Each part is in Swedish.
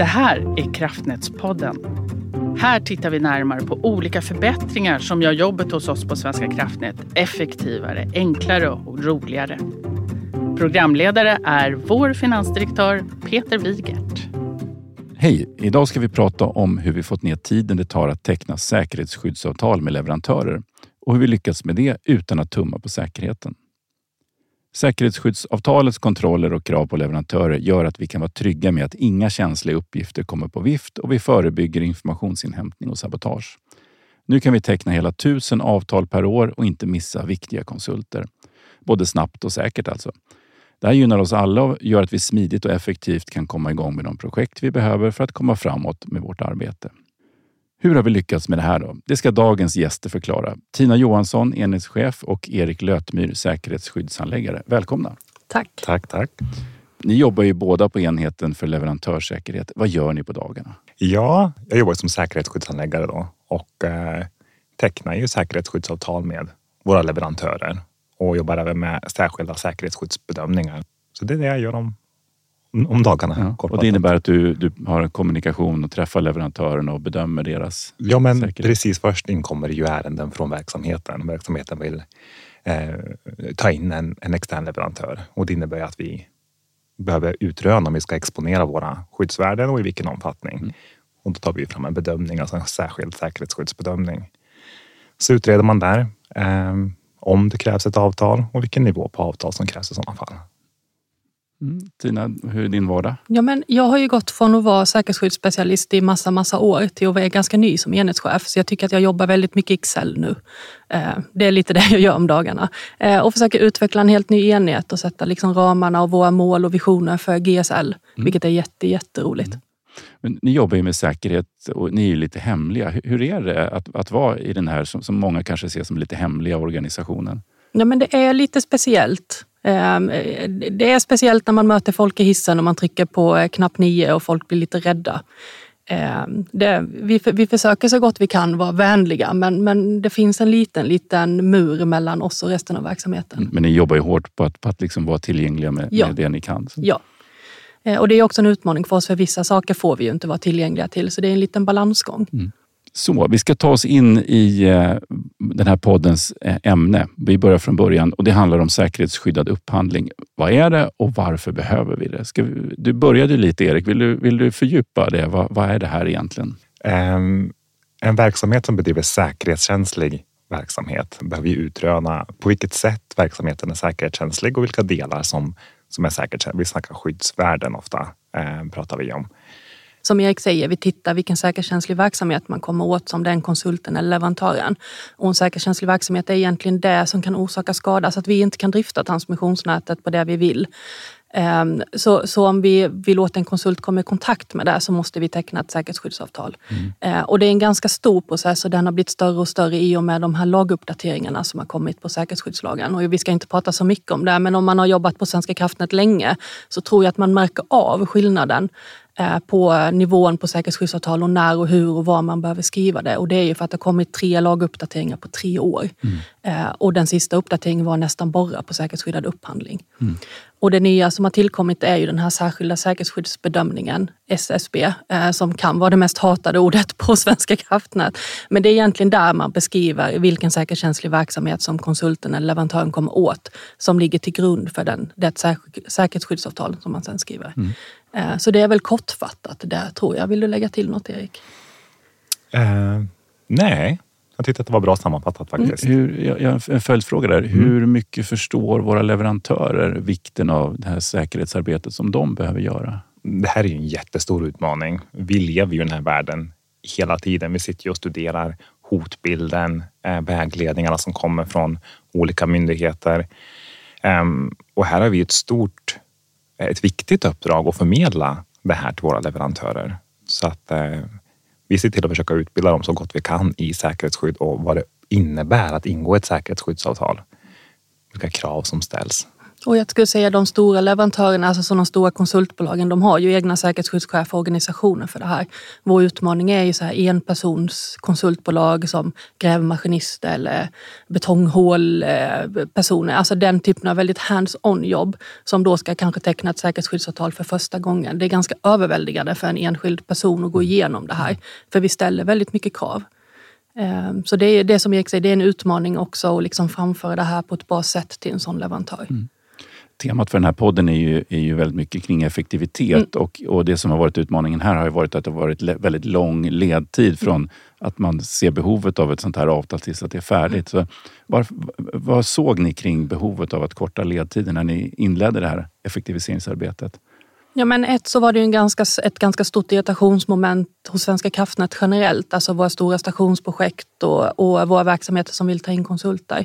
Det här är Kraftnätspodden. Här tittar vi närmare på olika förbättringar som gör jobbet hos oss på Svenska kraftnät effektivare, enklare och roligare. Programledare är vår finansdirektör Peter Wigert. Hej! Idag ska vi prata om hur vi fått ner tiden det tar att teckna säkerhetsskyddsavtal med leverantörer och hur vi lyckats med det utan att tumma på säkerheten. Säkerhetsskyddsavtalets kontroller och krav på leverantörer gör att vi kan vara trygga med att inga känsliga uppgifter kommer på vift och vi förebygger informationsinhämtning och sabotage. Nu kan vi teckna hela tusen avtal per år och inte missa viktiga konsulter. Både snabbt och säkert alltså. Det här gynnar oss alla och gör att vi smidigt och effektivt kan komma igång med de projekt vi behöver för att komma framåt med vårt arbete. Hur har vi lyckats med det här då? Det ska dagens gäster förklara. Tina Johansson, enhetschef och Erik Lötmyr, säkerhetsskyddsanläggare. Välkomna! Tack! Tack, tack. Ni jobbar ju båda på enheten för leverantörssäkerhet. Vad gör ni på dagarna? Ja, jag jobbar som säkerhetsskyddsanläggare då och eh, tecknar ju säkerhetsskyddsavtal med våra leverantörer och jobbar även med särskilda säkerhetsskyddsbedömningar. Så det är det jag gör om, om dagarna. Ja, och det innebär att du, du har en kommunikation och träffar leverantörerna och bedömer deras Ja, men säkerhet. precis först inkommer ju ärenden från verksamheten. Verksamheten vill eh, ta in en, en extern leverantör och det innebär att vi behöver utröna om vi ska exponera våra skyddsvärden och i vilken omfattning. Mm. Och då tar vi fram en bedömning, alltså en särskild säkerhetsskyddsbedömning. Så utreder man där eh, om det krävs ett avtal och vilken nivå på avtal som krävs i sådana fall. Mm. Tina, hur är din vardag? Ja, men jag har ju gått från att vara säkerhetsskyddsspecialist i massa, massa år till att vara ganska ny som enhetschef. Så jag tycker att jag jobbar väldigt mycket i Excel nu. Eh, Det är lite det jag gör om dagarna. Eh, Och försöker utveckla en helt ny enhet och sätta liksom ramarna och våra mål och visioner för GSL. Vilket är jätte, jätteroligt. Men ni jobbar ju med säkerhet och ni är lite hemliga. Hur- Hur är det att, att vara i den här, som, som många kanske ser som lite hemliga organisationen? Ja, men det är lite speciellt. Eh, Det är speciellt när man möter folk i hissen och man trycker på eh, knapp 9 och folk blir lite rädda. Eh, Det, vi, vi försöker så gott vi kan vara vänliga men, men det finns en liten, liten mur mellan oss och resten av verksamheten. Men ni jobbar ju hårt på att, på att liksom vara tillgängliga med, Ja. med det ni kan. Så. Ja. Eh, Och det är också en utmaning för oss för vissa saker får vi ju inte vara tillgängliga till så det är en liten balansgång. Så, vi ska ta oss in i eh, den här poddens eh, ämne. Vi börjar från början och det handlar om säkerhetsskyddad upphandling. Vad är det och varför behöver vi det? Ska vi, du började lite Erik, vill du, vill du fördjupa det? Vad, vad är det här egentligen? Ehm, En verksamhet som bedriver säkerhetskänslig verksamhet behöver ju utröna på vilket sätt verksamheten är säkerhetskänslig och vilka delar som, som är säkerhetskänsliga. Vi snackar skyddsvärden ofta, eh, pratar vi om. Som Erik säger, vi tittar vilken säkerhetskänslig verksamhet man kommer åt som den konsulten eller leverantören. Och en säkerhetskänslig verksamhet är egentligen det som kan orsaka skada så att vi inte kan drifta transmissionsnätet på det vi vill. Ehm, Så, så om vi vill låta en konsult komma i kontakt med det så måste vi teckna ett säkerhetsskyddsavtal. Eh, Och det är en ganska stor process och den har blivit större och större i och med de här laguppdateringarna som har kommit på säkerhetsskyddslagen. Och vi ska inte prata så mycket om det men om man har jobbat på Svenska kraftnät länge så tror jag att man märker av skillnaden på nivån på säkerhetsskyddsavtal och när och hur och var man behöver skriva det. Och det är ju för att det har kommit tre laguppdateringar på tre år. Eh, Och den sista uppdateringen var nästan bara på säkerhetsskyddad upphandling. Och det nya som har tillkommit är ju den här särskilda säkerhetsskyddsbedömningen, SSB, eh, som kan vara det mest hatade ordet på Svenska kraftnät. Men det är egentligen där man beskriver vilken säkerhetskänslig verksamhet som konsulten eller leverantören kommer åt som ligger till grund för den, det säker- säkerhetsskyddsavtal som man sen skriver. Eh, Så det är väl kortfattat det tror jag. Vill du lägga till något Erik? Eh, nej, jag tyckte att det var bra sammanfattat faktiskt. Hur, jag, en följdfråga där. Hur mycket förstår våra leverantörer vikten av det här säkerhetsarbetet som de behöver göra? Det här är ju en jättestor utmaning. Vi lever ju i den här världen hela tiden. Vi sitter ju och studerar hotbilden, eh, vägledningarna som kommer från olika myndigheter. Ehm, Och här har vi ett stort, ett viktigt uppdrag att förmedla det här till våra leverantörer. Så att eh, vi ser till att försöka utbilda dem så gott vi kan i säkerhetsskydd och vad det innebär att ingå ett säkerhetsskyddsavtal. Vilka krav som ställs. Och jag skulle säga de stora leverantörerna, alltså så de stora konsultbolagen, de har ju egna säkerhetsskyddschefer och organisationer för det här. Vår utmaning är ju så här enpersons konsultbolag som grävmaskinister eller betonghålpersoner. Eh, alltså den typen av väldigt hands-on jobb som då ska kanske teckna ett säkerhetsskyddsavtal för första gången. Det är ganska överväldigande för en enskild person att gå igenom det här. För vi ställer väldigt mycket krav. Ehm, så det är det som Erik säger, det är en utmaning också att liksom framföra det här på ett bra sätt till en sån leverantör. Mm. Temat för den här podden är ju, är ju väldigt mycket kring effektivitet mm. och, och det som har varit utmaningen här har ju varit att det har varit väldigt lång ledtid från att man ser behovet av ett sånt här avtal tills att det är färdigt. Mm. Så var, vad såg ni kring behovet av att korta ledtiden när ni inledde det här effektiviseringsarbetet? Ja, men ett så var det ju en ganska, ett ganska stort irritationsmoment hos Svenska kraftnät generellt. Alltså våra stora stationsprojekt och, och våra verksamheter som vill ta in konsulter.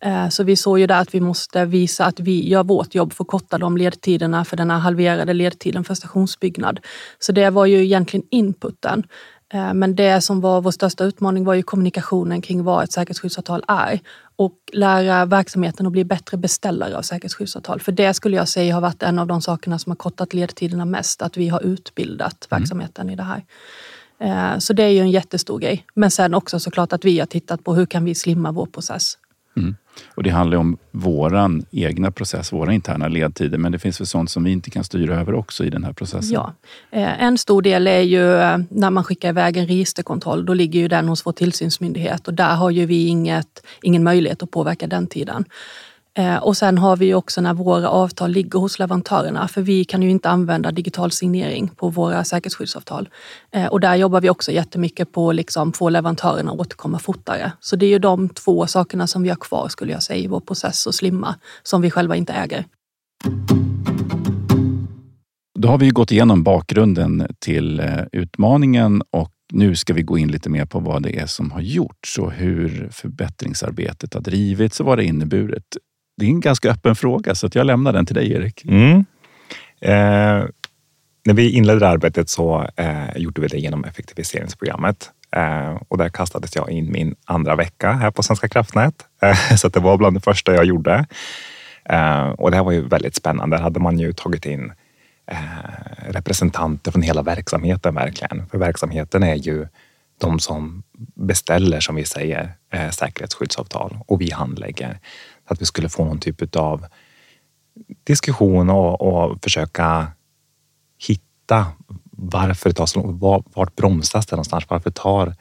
Eh, så vi såg ju där att vi måste visa att vi gör vårt jobb för att korta de ledtiderna för den här halverade ledtiden för stationsbyggnad. Så det var ju egentligen inputen. Eh, men det som var vår största utmaning var ju kommunikationen kring vad ett säkerhetsskyddsavtal är och lära verksamheten att bli bättre beställare av säkerhetsskyddsavtal. För det skulle jag säga har varit en av de sakerna som har kortat ledtiderna mest, att vi har utbildat mm. verksamheten i det här. Eh, så det är ju en jättestor grej. Men sen också såklart att vi har tittat på hur kan vi slimma vår process. Mm. Och det handlar om våran egna process, våra interna ledtider. Men det finns väl sånt som vi inte kan styra över också i den här processen? Ja. Eh, en stor del är ju eh, när man skickar iväg en registerkontroll. Då ligger ju den hos vår tillsynsmyndighet och där har ju vi inget, ingen möjlighet att påverka den tiden. Eh, och sen har vi också när våra avtal ligger hos leverantörerna, för vi kan ju inte använda digital signering på våra säkerhetsskyddsavtal. Eh, och där jobbar vi också jättemycket på att liksom få leverantörerna att återkomma fortare. Så det är ju de två sakerna som vi har kvar skulle jag säga i vår process och slimma, som vi själva inte äger. Då har vi gått igenom bakgrunden till eh, utmaningen och nu ska vi gå in lite mer på vad det är som har gjorts och hur förbättringsarbetet har drivits och vad det inneburit det är en ganska öppen fråga, så att jag lämnar den till dig, Erik. Mm. Eh, när vi inledde arbetet så eh, gjorde vi det genom effektiviseringsprogrammet eh, och där kastades jag in min andra vecka här på Svenska kraftnät. Eh, så det var bland det första jag gjorde. Eh, och det här var ju väldigt spännande. Där hade man ju tagit in eh, representanter från hela verksamheten verkligen. För verksamheten är ju de som beställer, som vi säger, eh, säkerhetsskyddsavtal och vi handlägger att vi skulle få någon typ av diskussion och, och försöka hitta varför det tar så lång tid. Vart bromsas det någonstans? Varför tar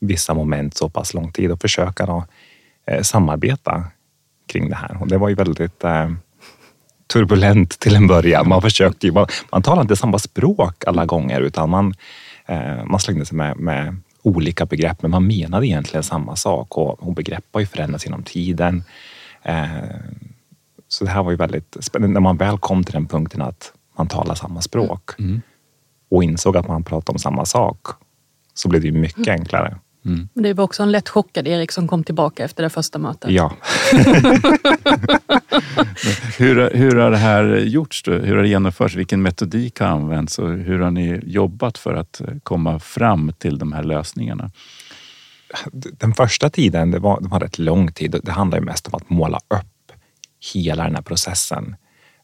vissa moment så pass lång tid? Och försöka då, eh, samarbeta kring det här. Och det var ju väldigt eh, turbulent till en början. Man försökte ju, man, man talade inte samma språk alla gånger utan man, eh, man slängde sig med, med olika begrepp, men man menade egentligen samma sak och, och begrepp har ju förändrats genom tiden. Eh, så det här var ju väldigt spännande. När man väl kom till den punkten att man talar samma språk mm. och insåg att man pratar om samma sak så blev det ju mycket mm. enklare. Mm. Det var också en lätt chockad Erik som kom tillbaka efter det första mötet. Ja. hur, hur har det här gjorts? Då? Hur har det genomförts? Vilken metodik har använts och hur har ni jobbat för att komma fram till de här lösningarna? Den första tiden, det var, det var rätt lång tid. Det handlade mest om att måla upp hela den här processen.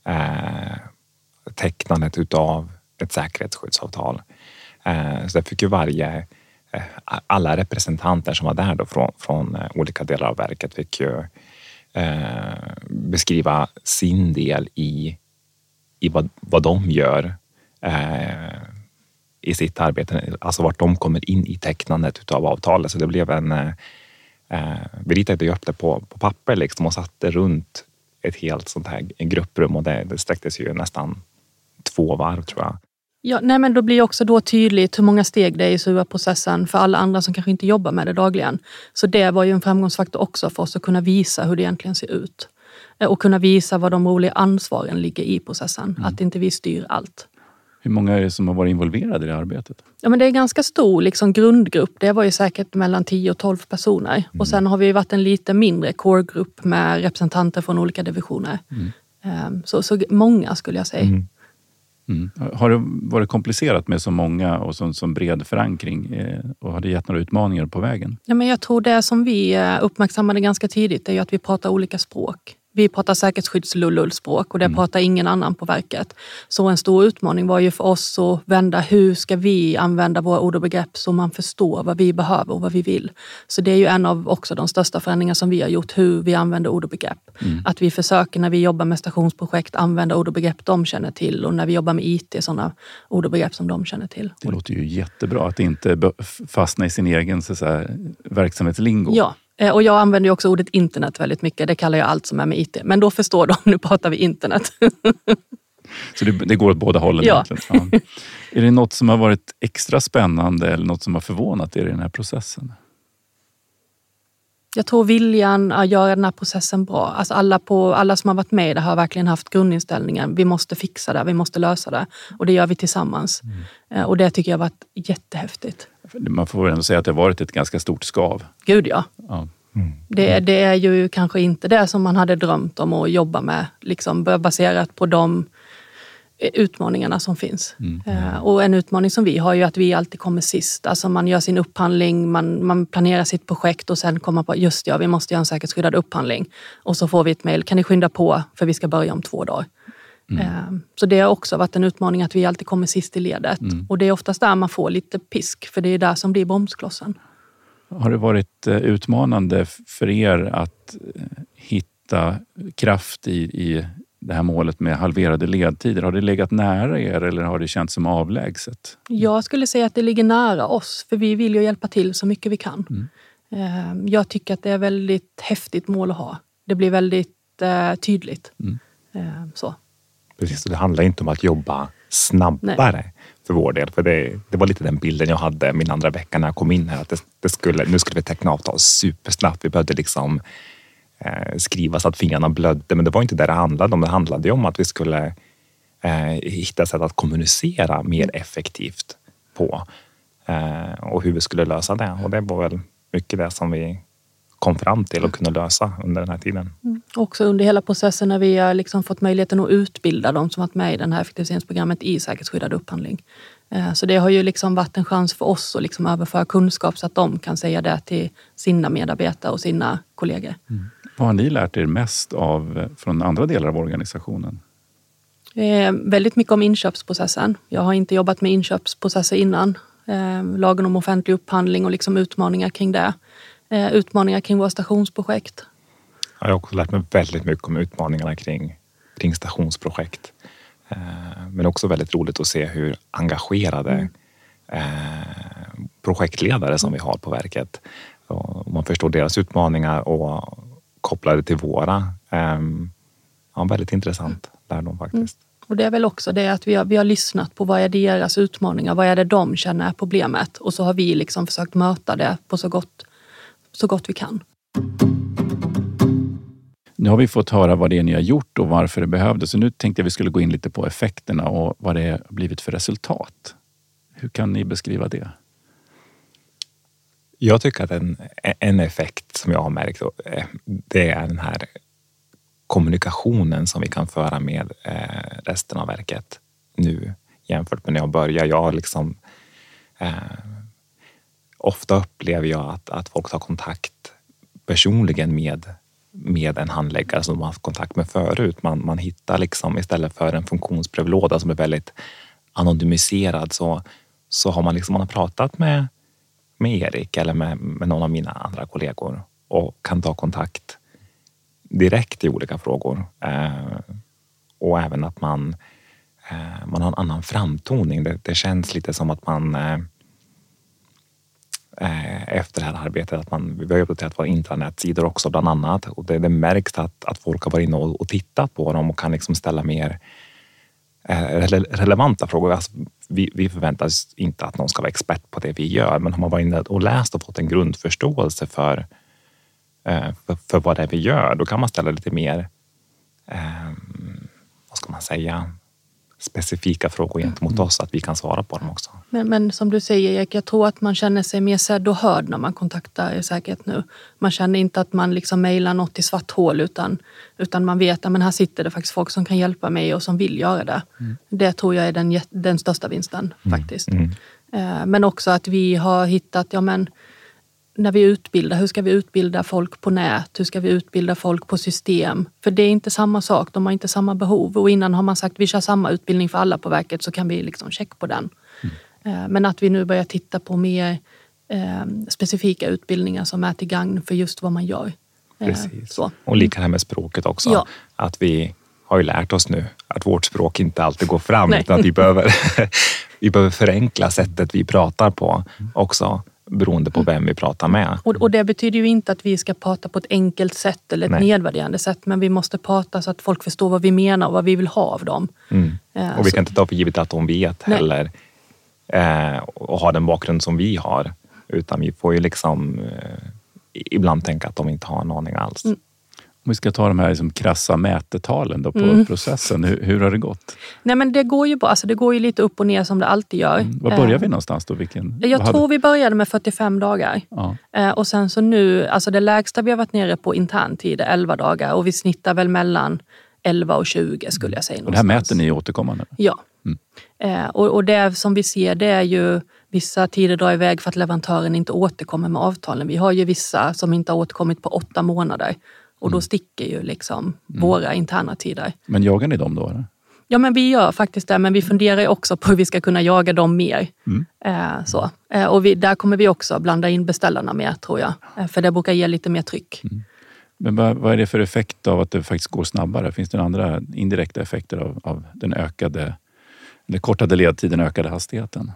Eh, tecknandet utav ett säkerhetsskyddsavtal. Eh, så det fick ju varje, eh, alla representanter som var där då från, från eh, olika delar av verket fick ju eh, beskriva sin del i, i vad, vad de gör. Eh, i sitt arbete, alltså vart de kommer in i tecknandet av avtalet. Så det blev en... Eh, eh, vi ritade upp det på, på papper liksom och satte runt ett helt sånt här grupprum och det, det sträcktes ju nästan två varv tror jag. Ja, nej men då blir också då tydligt hur många steg det är i SUA-processen för alla andra som kanske inte jobbar med det dagligen. Så det var ju en framgångsfaktor också för oss att kunna visa hur det egentligen ser ut. Eh, och kunna visa var de roliga ansvaren ligger i processen. Mm. Att inte vi styr allt. Hur många är det som har varit involverade i det arbetet? Ja, men det är en ganska stor liksom, grundgrupp. Det var ju säkert mellan 10 och 12 personer. Mm. Och sen har vi varit en lite mindre core-grupp med representanter från olika divisioner. Mm. Ehm, så, så många skulle jag säga. Mm. Mm. Har det varit komplicerat med så många och så, så bred förankring? Eh, och har det gett några utmaningar på vägen? Ja, men jag tror det som vi eh, uppmärksammade ganska tidigt är att vi pratar olika språk. Vi pratar säkerhetsskydds-LULUL-språk och det Mm. pratar ingen annan på verket. Så en stor utmaning var ju för oss att vända hur ska vi använda våra ord och begrepp så man förstår vad vi behöver och vad vi vill. Så det är ju en av också de största förändringar som vi har gjort, hur vi använder ord och begrepp. Att vi försöker när vi jobbar med stationsprojekt använda ord och begrepp de känner till och när vi jobbar med IT sådana ord och begrepp som de känner till. Det låter ju jättebra att inte fastna i sin egen så att säga, verksamhetslingo. Ja, och jag använder ju också ordet internet väldigt mycket. Det kallar jag allt som är med IT. Men då förstår de, nu pratar vi internet. Så det, det går åt båda hållen Ja. egentligen. Ja. Är det något som har varit extra spännande eller något som har förvånat er i den här processen? Jag tror viljan att göra den här processen bra. Alltså alla, på, alla som har varit med i det har verkligen haft grundinställningen. Vi måste fixa det, vi måste lösa det. Och det gör vi tillsammans. Eh, Och det tycker jag har varit jättehäftigt. Man får väl ändå säga att det har varit ett ganska stort skav. Gud ja. Ja. Det, det är ju kanske inte det som man hade drömt om att jobba med. Liksom baserat på de eh, utmaningarna som finns. Eh, Och en utmaning som vi har är ju att vi alltid kommer sist. Alltså man gör sin upphandling, man, man planerar sitt projekt och sen kommer man på just ja, vi måste göra en säkerhetsskyddad upphandling. Och så får vi ett mejl, kan ni skynda på för vi ska börja om två dagar. Eh, Så det har också varit en utmaning att vi alltid kommer sist i ledet. Och det är oftast där man får lite pisk, för det är där som blir bromsklossen. Har det varit eh, utmanande för er att eh, hitta kraft i, i det här målet med halverade ledtider? Har det legat nära er eller har det känts som avlägset? Jag skulle säga att det ligger nära oss, för vi vill ju hjälpa till så mycket vi kan. Eh, Jag tycker att det är ett väldigt häftigt mål att ha. Det blir väldigt eh, tydligt. Eh, Så. Precis, det handlar inte om att jobba snabbare för vår del. För det, det var lite den bilden jag hade min andra vecka när jag kom in här. Att det, det skulle, nu skulle vi teckna avtal supersnabbt. Vi behövde liksom eh, skriva så att fingrarna blödde. Men det var inte det det handlade om. Det handlade om att vi skulle eh, hitta sätt att kommunicera mer effektivt på. Eh, och hur vi skulle lösa det. Och det var väl mycket det som vi kom fram till och kunde lösa under den här tiden. Också under hela processen när vi har liksom fått möjligheten att utbilda de som varit med i det här effektiviseringsprogrammet i säkerhetsskyddad upphandling. Eh, Så det har ju liksom varit en chans för oss att liksom överföra kunskap så att de kan säga det till sina medarbetare och sina kollegor. Vad har ni lärt er mest av eh, från andra delar av organisationen? Eh, väldigt mycket om inköpsprocessen. Jag har inte jobbat med inköpsprocesser innan. Eh, lagen om offentlig upphandling och liksom utmaningar kring det. Eh, utmaningar kring våra stationsprojekt. Jag har också lärt mig väldigt mycket om utmaningarna kring, kring stationsprojekt. Eh, Men också väldigt roligt att se hur engagerade eh, projektledare som vi har på verket. Och man förstår deras utmaningar och kopplar det till våra. Eh, Ja, väldigt intressant lärdom faktiskt. Och det är väl också det att vi har, vi har lyssnat på vad är deras utmaningar, vad är det de känner är problemet och så har vi liksom försökt möta det på så gott, så gott vi kan. Nu har vi fått höra vad det är ni har gjort och varför det behövdes. Så nu tänkte jag vi skulle gå in lite på effekterna och vad det har blivit för resultat. Hur kan ni beskriva det? Jag tycker att en, en effekt som jag har märkt, eh, det är den här kommunikationen som vi kan föra med eh, resten av verket nu jämfört med när jag började. Jag har liksom, eh, ofta upplever jag att, att folk tar kontakt personligen med, med en handläggare som de har haft kontakt med förut. Man, man hittar liksom istället för en funktionsbrevlåda som är väldigt anonymiserad så, så har man liksom man har pratat med, med Erik eller med, med någon av mina andra kollegor och kan ta kontakt direkt i olika frågor. Eh, och även att man, eh, man har en annan framtoning. Det, det känns lite som att man eh, Eh, efter det här arbetet, att man, vi har uppdaterat våra intranätsidor också bland annat och det, det märks att, att folk har varit inne och, och tittat på dem och kan liksom ställa mer eh, relevanta frågor. Alltså, vi, vi förväntar oss inte att någon ska vara expert på det vi gör, men har man varit inne och läst och fått en grundförståelse för eh, för, för vad det är vi gör, då kan man ställa lite mer, vad ska man säga, specifika frågor gentemot oss, att vi kan svara på dem också. Men, men som du säger Erik, jag tror att man känner sig mer sedd och hörd när man kontaktar säkerhet nu. Man känner inte att man liksom mejlar något i svart hål utan, utan man vet att här sitter det faktiskt folk som kan hjälpa mig och som vill göra det. Det tror jag är den, den största vinsten faktiskt. Mm. Eh, Men också att vi har hittat, ja men när vi utbildar, hur ska vi utbilda folk på nät? Hur ska vi utbilda folk på system? För det är inte samma sak, de har inte samma behov. Och innan har man sagt vi kör samma utbildning för alla på verket så kan vi liksom check på den. Mm. Men att vi nu börjar titta på mer eh, specifika utbildningar som är till gagn för just vad man gör. Eh, Precis. Så. Och lika här med språket också. Ja. Att vi har ju lärt oss nu att vårt språk inte alltid går fram Nej. utan att vi behöver, vi behöver förenkla sättet vi pratar på också beroende på vem vi pratar med. Och, och, det betyder ju inte att vi ska prata på ett enkelt sätt eller ett Nej. nedvärderande sätt men vi måste prata så att folk förstår vad vi menar och vad vi vill ha av dem. Mm. Eh, och vi kan inte ta för givet att de vet Nej. heller eh, och har den bakgrund som vi har. Utan vi får ju liksom eh, ibland tänka att de inte har en aning alls. Mm. Om vi ska ta de här liksom krassa mätetalen då på mm. processen, hur, hur, har det gått? Nej men det går ju alltså det går ju lite upp och ner som det alltid gör. Mm. Var börjar vi någonstans då? Vilken, jag tror vi började med 45 dagar. Ja. Eh, och sen så nu, alltså det lägsta vi har varit nere på interntid är 11 dagar och vi snittar väl mellan 11 och 20 skulle jag säga. Och det här mäter ni återkommande? Ja. Mm. Eh, och, och det som vi ser det är ju Vissa tider drar iväg för att leverantören inte återkommer med avtalen. Vi har ju vissa som inte har återkommit på åtta månader och då mm. sticker ju liksom mm. våra interna tider. Men jagar ni dem då? Eller? Ja, men vi gör faktiskt det, men vi funderar också på hur vi ska kunna jaga dem mer. Mm. Eh, så. Eh, och vi, där kommer vi också blanda in beställarna mer, tror jag. Eh, för det brukar ge lite mer tryck. Mm. Men vad, vad, är det för effekt av att det faktiskt går snabbare? Finns det andra indirekta effekter av, av den ökade, den kortade ledtiden, ökade hastigheten?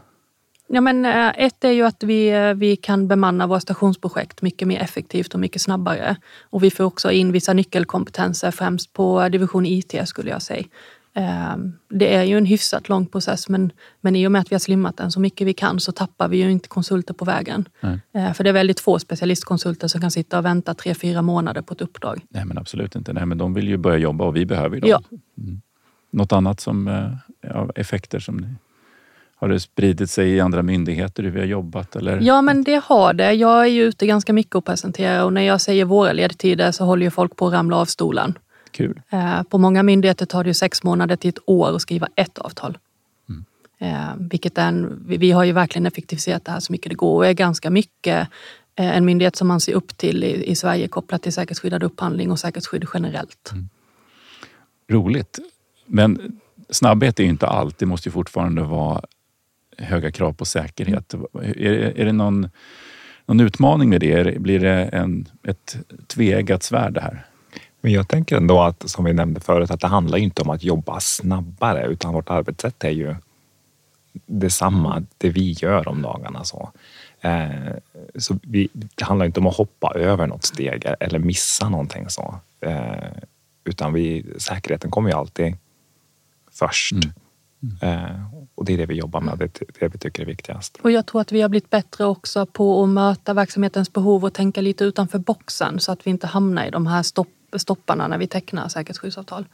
Ja, men, eh, ett är ju att vi, eh, vi kan bemanna våra stationsprojekt mycket mer effektivt och mycket snabbare. Och vi får också in vissa nyckelkompetenser, främst på division IT skulle jag säga. Ehm, det är ju en hyfsat lång process men, men i och med att vi har slimmat den så mycket vi kan så tappar vi ju inte konsulter på vägen. Nej. Eh, för det är väldigt få specialistkonsulter som kan sitta och vänta tre, fyra månader på ett uppdrag. Nej men absolut inte. Nej, men de vill ju börja jobba och vi behöver ju dem. Ja. Mm. Något annat som ja, effekter som ni har det spridit sig i andra myndigheter hur vi har jobbat? Eller? Ja, men det har det. Jag är ju ute ganska mycket och presenterar och när jag säger våra ledtider så håller ju folk på att ramla av stolen. Kul. Eh, på många myndigheter tar det ju sex månader till ett år att skriva ett avtal. Mm. Eh, vilket är en, vi har ju verkligen effektiviserat det här så mycket det går och är ganska mycket eh, en myndighet som man ser upp till i, i Sverige kopplat till säkerhetsskyddad upphandling och säkerhetsskydd generellt. Mm. Roligt. Men snabbhet är ju inte allt. Det måste ju fortfarande vara höga krav på säkerhet. Är, är det någon, någon utmaning med det? Blir det en, ett tveeggat svärd det här? Men jag tänker ändå att, som vi nämnde förut, att det handlar inte om att jobba snabbare utan vårt arbetssätt är ju detsamma, det vi gör om dagarna. Så. Eh, så vi, det handlar inte om att hoppa över något steg eller missa någonting så. Eh, utan vi, säkerheten kommer ju alltid först. Mm. Mm. Och det är det vi jobbar med, det är det vi tycker är viktigast. Och jag tror att vi har blivit bättre också på att möta verksamhetens behov och tänka lite utanför boxen så att vi inte hamnar i de här stopp, stopparna när vi tecknar säkerhetsskyddsavtal.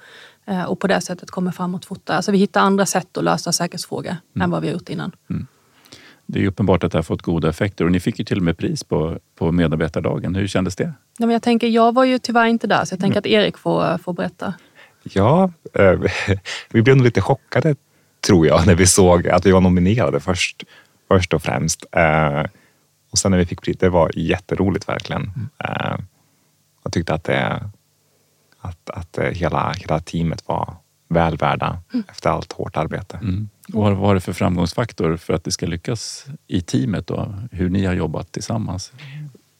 Eh, och på det sättet kommer framåt fortare. Alltså vi hittar andra sätt att lösa säkerhetsfrågor mm. än vad vi har gjort innan. Mm. Det är uppenbart att det har fått goda effekter och ni fick ju till och med pris på, på medarbetardagen. Hur kändes det? Ja, men jag, tänker, jag var ju tyvärr inte där så jag tänker mm. att Erik får, får berätta. Ja, eh, vi blev nog lite chockade tror jag, när vi såg att vi var nominerade först, först och främst. Eh, och sen när vi fick pris, det var jätteroligt verkligen. Mm. Eh, jag tyckte att, det, att, att hela, hela teamet var väl värda mm. efter allt hårt arbete. Mm. Vad var det för framgångsfaktor för att det ska lyckas i teamet? Då? Hur ni har jobbat tillsammans?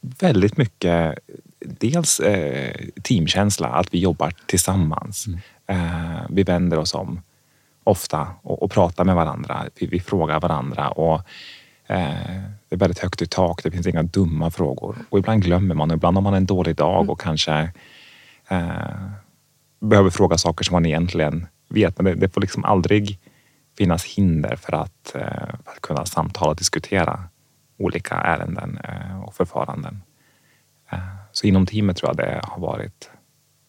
Väldigt mycket, dels eh, teamkänsla, att vi jobbar tillsammans. Mm. Eh, vi vänder oss om ofta och, och pratar med varandra. Vi, vi frågar varandra och eh, det är väldigt högt i tak. Det finns inga dumma frågor och ibland glömmer man. Ibland har man en dålig dag mm. och kanske eh, behöver fråga saker som man egentligen vet. Men det, det får liksom aldrig finnas hinder för att, eh, för att kunna samtala och diskutera olika ärenden eh, och förfaranden. Eh, så inom teamet tror jag det har varit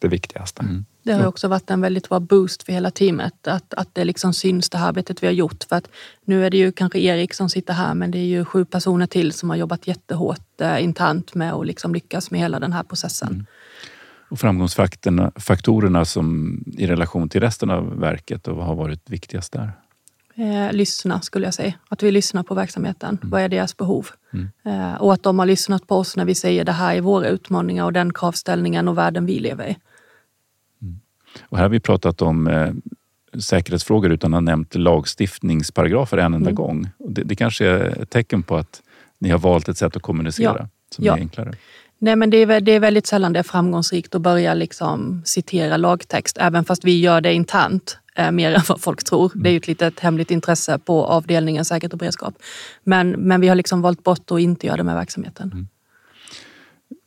det viktigaste. Mm. Det har också varit en väldigt bra boost för hela teamet. Att, att det liksom syns det här arbetet vi har gjort. För att nu är det ju kanske Erik som sitter här men det är ju sju personer till som har jobbat jättehårt eh, internt med att liksom lyckas med hela den här processen. Mm. Och framgångsfaktorerna faktorerna som i relation till resten av verket och vad har varit viktigast där? eh, lyssna skulle jag säga. Att vi lyssnar på verksamheten. Mm. Vad är deras behov? Mm. Eh, och att de har lyssnat på oss när vi säger det här är våra utmaningar och den kravställningen och världen vi lever i. Och här har vi pratat om eh, säkerhetsfrågor utan att ha nämnt lagstiftningsparagrafer en enda mm. gång. Det, det kanske är ett tecken på att ni har valt ett sätt att kommunicera ja. som ja. är enklare. Nej, men det är, det är väldigt sällan det är framgångsrikt att börja liksom citera lagtext, även fast vi gör det internt eh, mer än vad folk tror. Det är ju ett litet hemligt intresse på avdelningen säkerhet och beredskap. Men, men vi har liksom valt bort att inte göra det med verksamheten. Mm.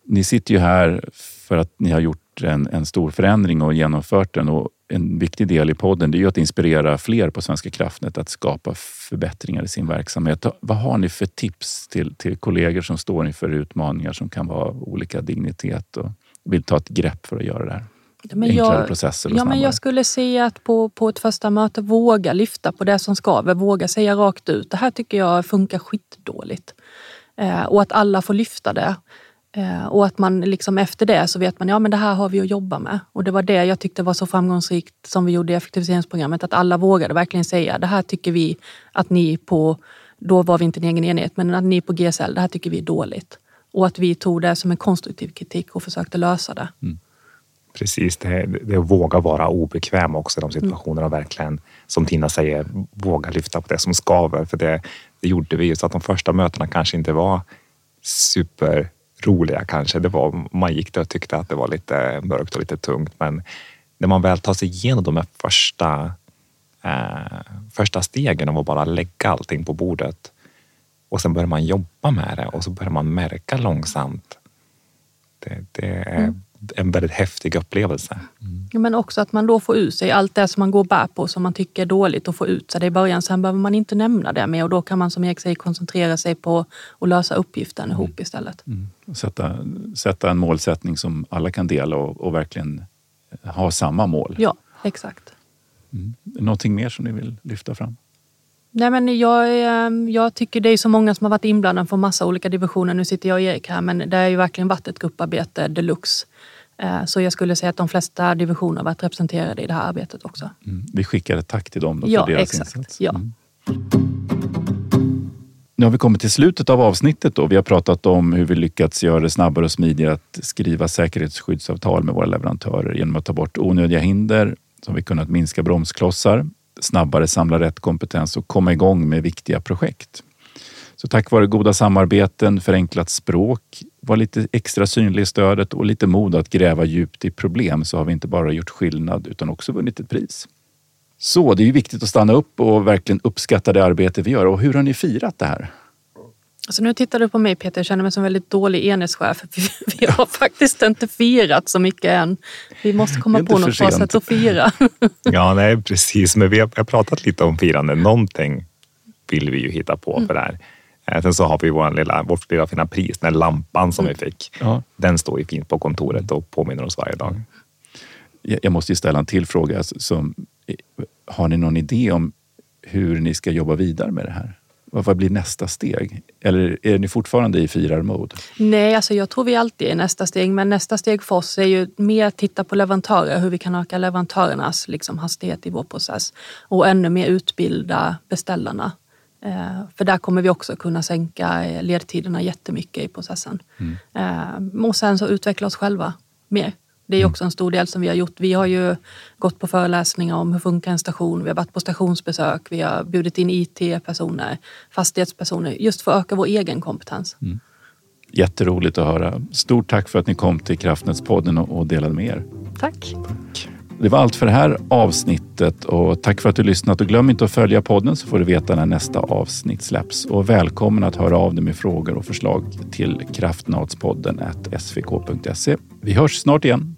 Ni sitter ju här för att ni har gjort en, en stor förändring och genomfört den. Och en viktig del i podden är ju att inspirera fler på Svenska kraftnät att skapa förbättringar i sin verksamhet. Vad har ni för tips till, till kollegor som står inför utmaningar som kan vara olika dignitet och vill ta ett grepp för att göra det här? Men Enklare jag, processer och ja, men Jag skulle säga att på, på ett första möte våga lyfta på det som skaver. Våga säga rakt ut. Det här tycker jag funkar skitdåligt. Eh, och att alla får lyfta det. Eh, och att man liksom efter det så vet man, ja men det här har vi att jobba med. Och det var det jag tyckte var så framgångsrikt som vi gjorde i effektiviseringsprogrammet. Att alla vågade verkligen säga, det här tycker vi att ni på, då var vi inte en egen enhet, men att ni på GSL, det här tycker vi är dåligt. Och att vi tog det som en konstruktiv kritik och försökte lösa det. Mm. Precis, det, det att våga vara obekväm också i de situationerna och verkligen, som Tina säger, våga lyfta på det som skaver. För det, det gjorde vi, så att de första mötena kanske inte var super roliga kanske. Det var, man gick där och tyckte att det var lite mörkt och lite tungt. Men när man väl tar sig igenom de här första, eh, första stegen av att bara lägga allting på bordet och sen börjar man jobba med det och så börjar man märka långsamt. Det, det är mm. en väldigt häftig upplevelse. Mm. Men också att man då får ut sig allt det som man går och bär på som man tycker är dåligt och få ut sig det i början. Sen behöver man inte nämna det mer och då kan man som Erik säger koncentrera sig på att lösa uppgiften mm. ihop istället. Mm sätta, sätta en målsättning som alla kan dela och, och verkligen ha samma mål. Ja, exakt. Mm. Någonting mer som ni vill lyfta fram? Nej, men jag, ehm, jag tycker det är så många som har varit inblandade från massa olika divisioner. Nu sitter jag och Erik här, men det har ju verkligen varit ett grupparbete deluxe. Eh, så jag skulle säga att de flesta divisioner har varit representerade i det här arbetet också. Mm. Vi skickar ett tack till dem för ja, deras exakt. insats. Ja, mm. Nu har vi kommit till slutet av avsnittet och vi har pratat om hur vi lyckats göra det snabbare och smidigare att skriva säkerhetsskyddsavtal med våra leverantörer genom att ta bort onödiga hinder som vi kunnat minska bromsklossar, snabbare samla rätt kompetens och komma igång med viktiga projekt. Så tack vare goda samarbeten, förenklat språk, var lite extra synlig i stödet och lite mod att gräva djupt i problem så har vi inte bara gjort skillnad utan också vunnit ett pris. Så det är ju viktigt att stanna upp och verkligen uppskatta det arbete vi gör. Och hur har ni firat det här? Alltså nu tittar du på mig Peter, jag känner mig som en väldigt dålig enhetschef. Vi har faktiskt inte firat så mycket än. Vi måste komma på något bra sätt att fira. Ja, nej precis. Men vi har pratat lite om firande. Någonting vill vi ju hitta på mm. för det här. Eh, sen så har vi vår lilla, vårt lilla fina pris, den lampan som mm. vi fick. Ja. Den står ju fint på kontoret och påminner oss varje dag. Jag måste ju ställa en till fråga. Som har ni någon idé om hur ni ska jobba vidare med det här? Vad blir nästa steg? Eller är ni fortfarande i firarmode? Nej, alltså jag tror vi alltid är nästa steg. Men nästa steg för oss är ju mer att titta på leverantörer, hur vi kan öka leverantörernas liksom, hastighet i vår process. Och ännu mer utbilda beställarna. Eh, för där kommer vi också kunna sänka ledtiderna jättemycket i processen. Mm. Eh, och sen så utveckla oss själva mer. Det är mm. också en stor del som vi har gjort. Vi har ju gått på föreläsningar om hur funkar en station. Vi har varit på stationsbesök. Vi har bjudit in IT-personer, fastighetspersoner, just för att öka vår egen kompetens. Mm. Jätteroligt att höra. Stort tack för att ni kom till Kraftnätspodden och delade med er. Tack. Det var allt för det här avsnittet och tack för att du lyssnat. Och glöm inte att följa podden så får du veta när nästa avsnitt släpps. Och välkommen att höra av dig med frågor och förslag till kraftnadspodden svk.se. Vi hörs snart igen.